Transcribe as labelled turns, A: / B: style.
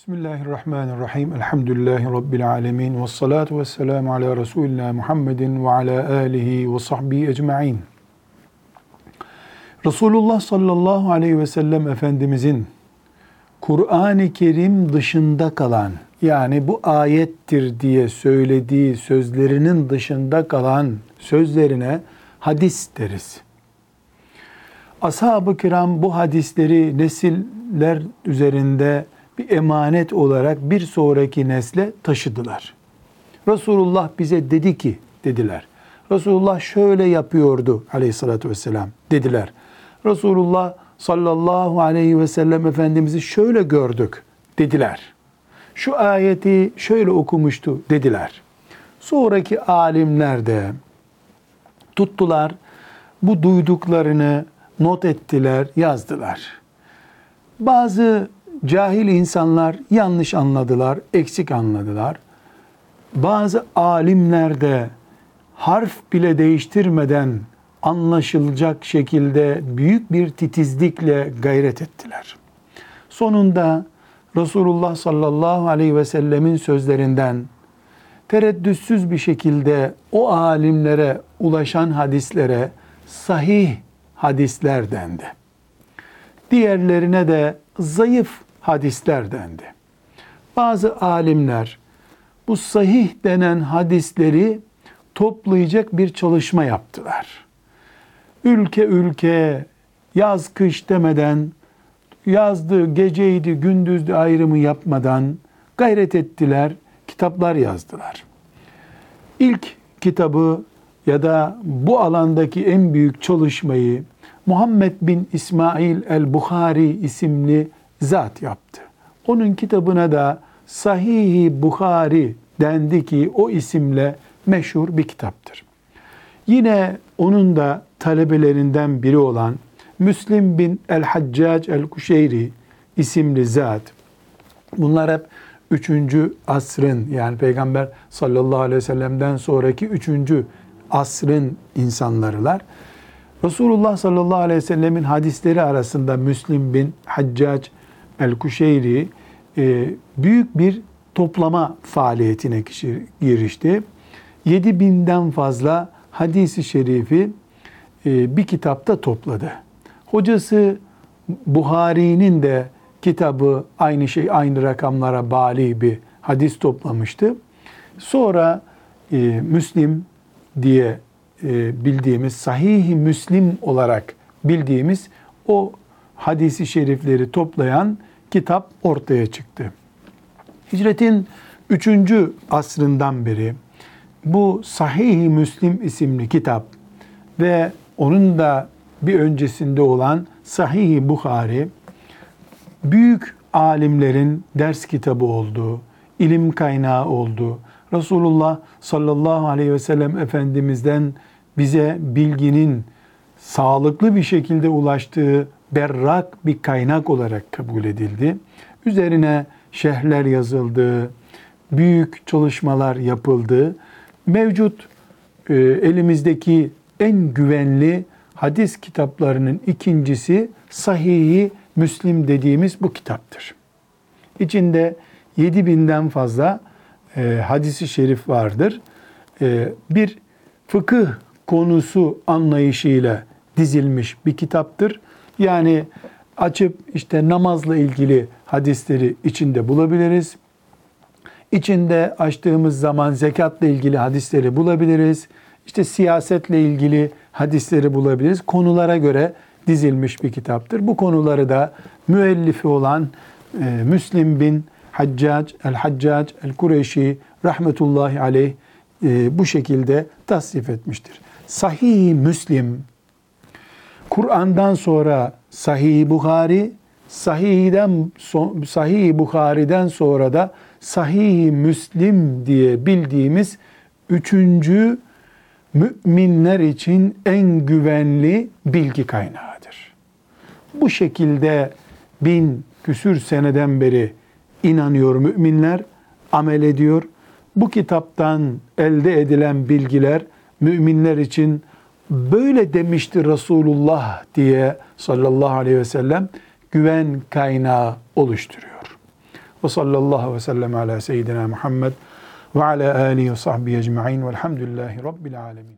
A: Bismillahirrahmanirrahim. Elhamdülillahi Rabbil alemin. Ve salatu ve selamu ala Resulina Muhammedin ve ala alihi ve sahbihi ecma'in. Resulullah sallallahu aleyhi ve sellem Efendimizin Kur'an-ı Kerim dışında kalan, yani bu ayettir diye söylediği sözlerinin dışında kalan sözlerine hadis deriz. Ashab-ı kiram bu hadisleri nesiller üzerinde bir emanet olarak bir sonraki nesle taşıdılar. Resulullah bize dedi ki dediler. Resulullah şöyle yapıyordu aleyhissalatü vesselam dediler. Resulullah sallallahu aleyhi ve sellem Efendimiz'i şöyle gördük dediler. Şu ayeti şöyle okumuştu dediler. Sonraki alimler de tuttular, bu duyduklarını not ettiler, yazdılar. Bazı cahil insanlar yanlış anladılar, eksik anladılar. Bazı alimler de harf bile değiştirmeden anlaşılacak şekilde büyük bir titizlikle gayret ettiler. Sonunda Resulullah sallallahu aleyhi ve sellemin sözlerinden tereddütsüz bir şekilde o alimlere ulaşan hadislere sahih hadisler dendi. Diğerlerine de zayıf hadisler dendi. Bazı alimler bu sahih denen hadisleri toplayacak bir çalışma yaptılar. Ülke ülke yaz kış demeden yazdı geceydi gündüzdü ayrımı yapmadan gayret ettiler, kitaplar yazdılar. İlk kitabı ya da bu alandaki en büyük çalışmayı Muhammed bin İsmail el-Bukhari isimli zat yaptı. Onun kitabına da Sahih-i Bukhari dendi ki o isimle meşhur bir kitaptır. Yine onun da talebelerinden biri olan Müslim bin el-Haccac el-Kuşeyri isimli zat. Bunlar hep 3. asrın yani Peygamber sallallahu aleyhi ve sellem'den sonraki 3. asrın insanlarılar. Resulullah sallallahu aleyhi ve sellemin hadisleri arasında Müslim bin Haccac el-Kuşeyri e, büyük bir toplama faaliyetine girişti. 7000'den fazla hadisi şerifi e, bir kitapta topladı. Hocası Buhari'nin de kitabı aynı şey aynı rakamlara bali bir hadis toplamıştı. Sonra e, Müslim diye e, bildiğimiz sahih Müslim olarak bildiğimiz o hadisi şerifleri toplayan kitap ortaya çıktı. Hicretin 3. asrından beri bu Sahih-i Müslim isimli kitap ve onun da bir öncesinde olan Sahih-i Bukhari büyük alimlerin ders kitabı oldu, ilim kaynağı oldu. Resulullah sallallahu aleyhi ve sellem Efendimiz'den bize bilginin sağlıklı bir şekilde ulaştığı berrak bir kaynak olarak kabul edildi. Üzerine şehirler yazıldı, büyük çalışmalar yapıldı. Mevcut e, elimizdeki en güvenli hadis kitaplarının ikincisi Sahih-i Müslim dediğimiz bu kitaptır. İçinde 7000'den fazla e, hadisi şerif vardır. E, bir fıkıh konusu anlayışıyla dizilmiş bir kitaptır. Yani açıp işte namazla ilgili hadisleri içinde bulabiliriz. İçinde açtığımız zaman zekatla ilgili hadisleri bulabiliriz. İşte siyasetle ilgili hadisleri bulabiliriz. Konulara göre dizilmiş bir kitaptır. Bu konuları da müellifi olan e, Müslim bin Haccac el-Haccac el-Kureyşi rahmetullahi aleyh e, bu şekilde tasnif etmiştir. Sahih Müslim Kur'an'dan sonra Sahih Bukhari, Sahih'den Sahih Bukhari'den sonra da Sahih Müslim diye bildiğimiz üçüncü müminler için en güvenli bilgi kaynağıdır. Bu şekilde bin küsür seneden beri inanıyor müminler, amel ediyor. Bu kitaptan elde edilen bilgiler müminler için böyle demişti Resulullah diye sallallahu aleyhi ve sellem güven kaynağı oluşturuyor. Ve sallallahu ve sellem ala seyyidina Muhammed ve ala alihi ve sahbihi ecma'in velhamdülillahi rabbil alemin.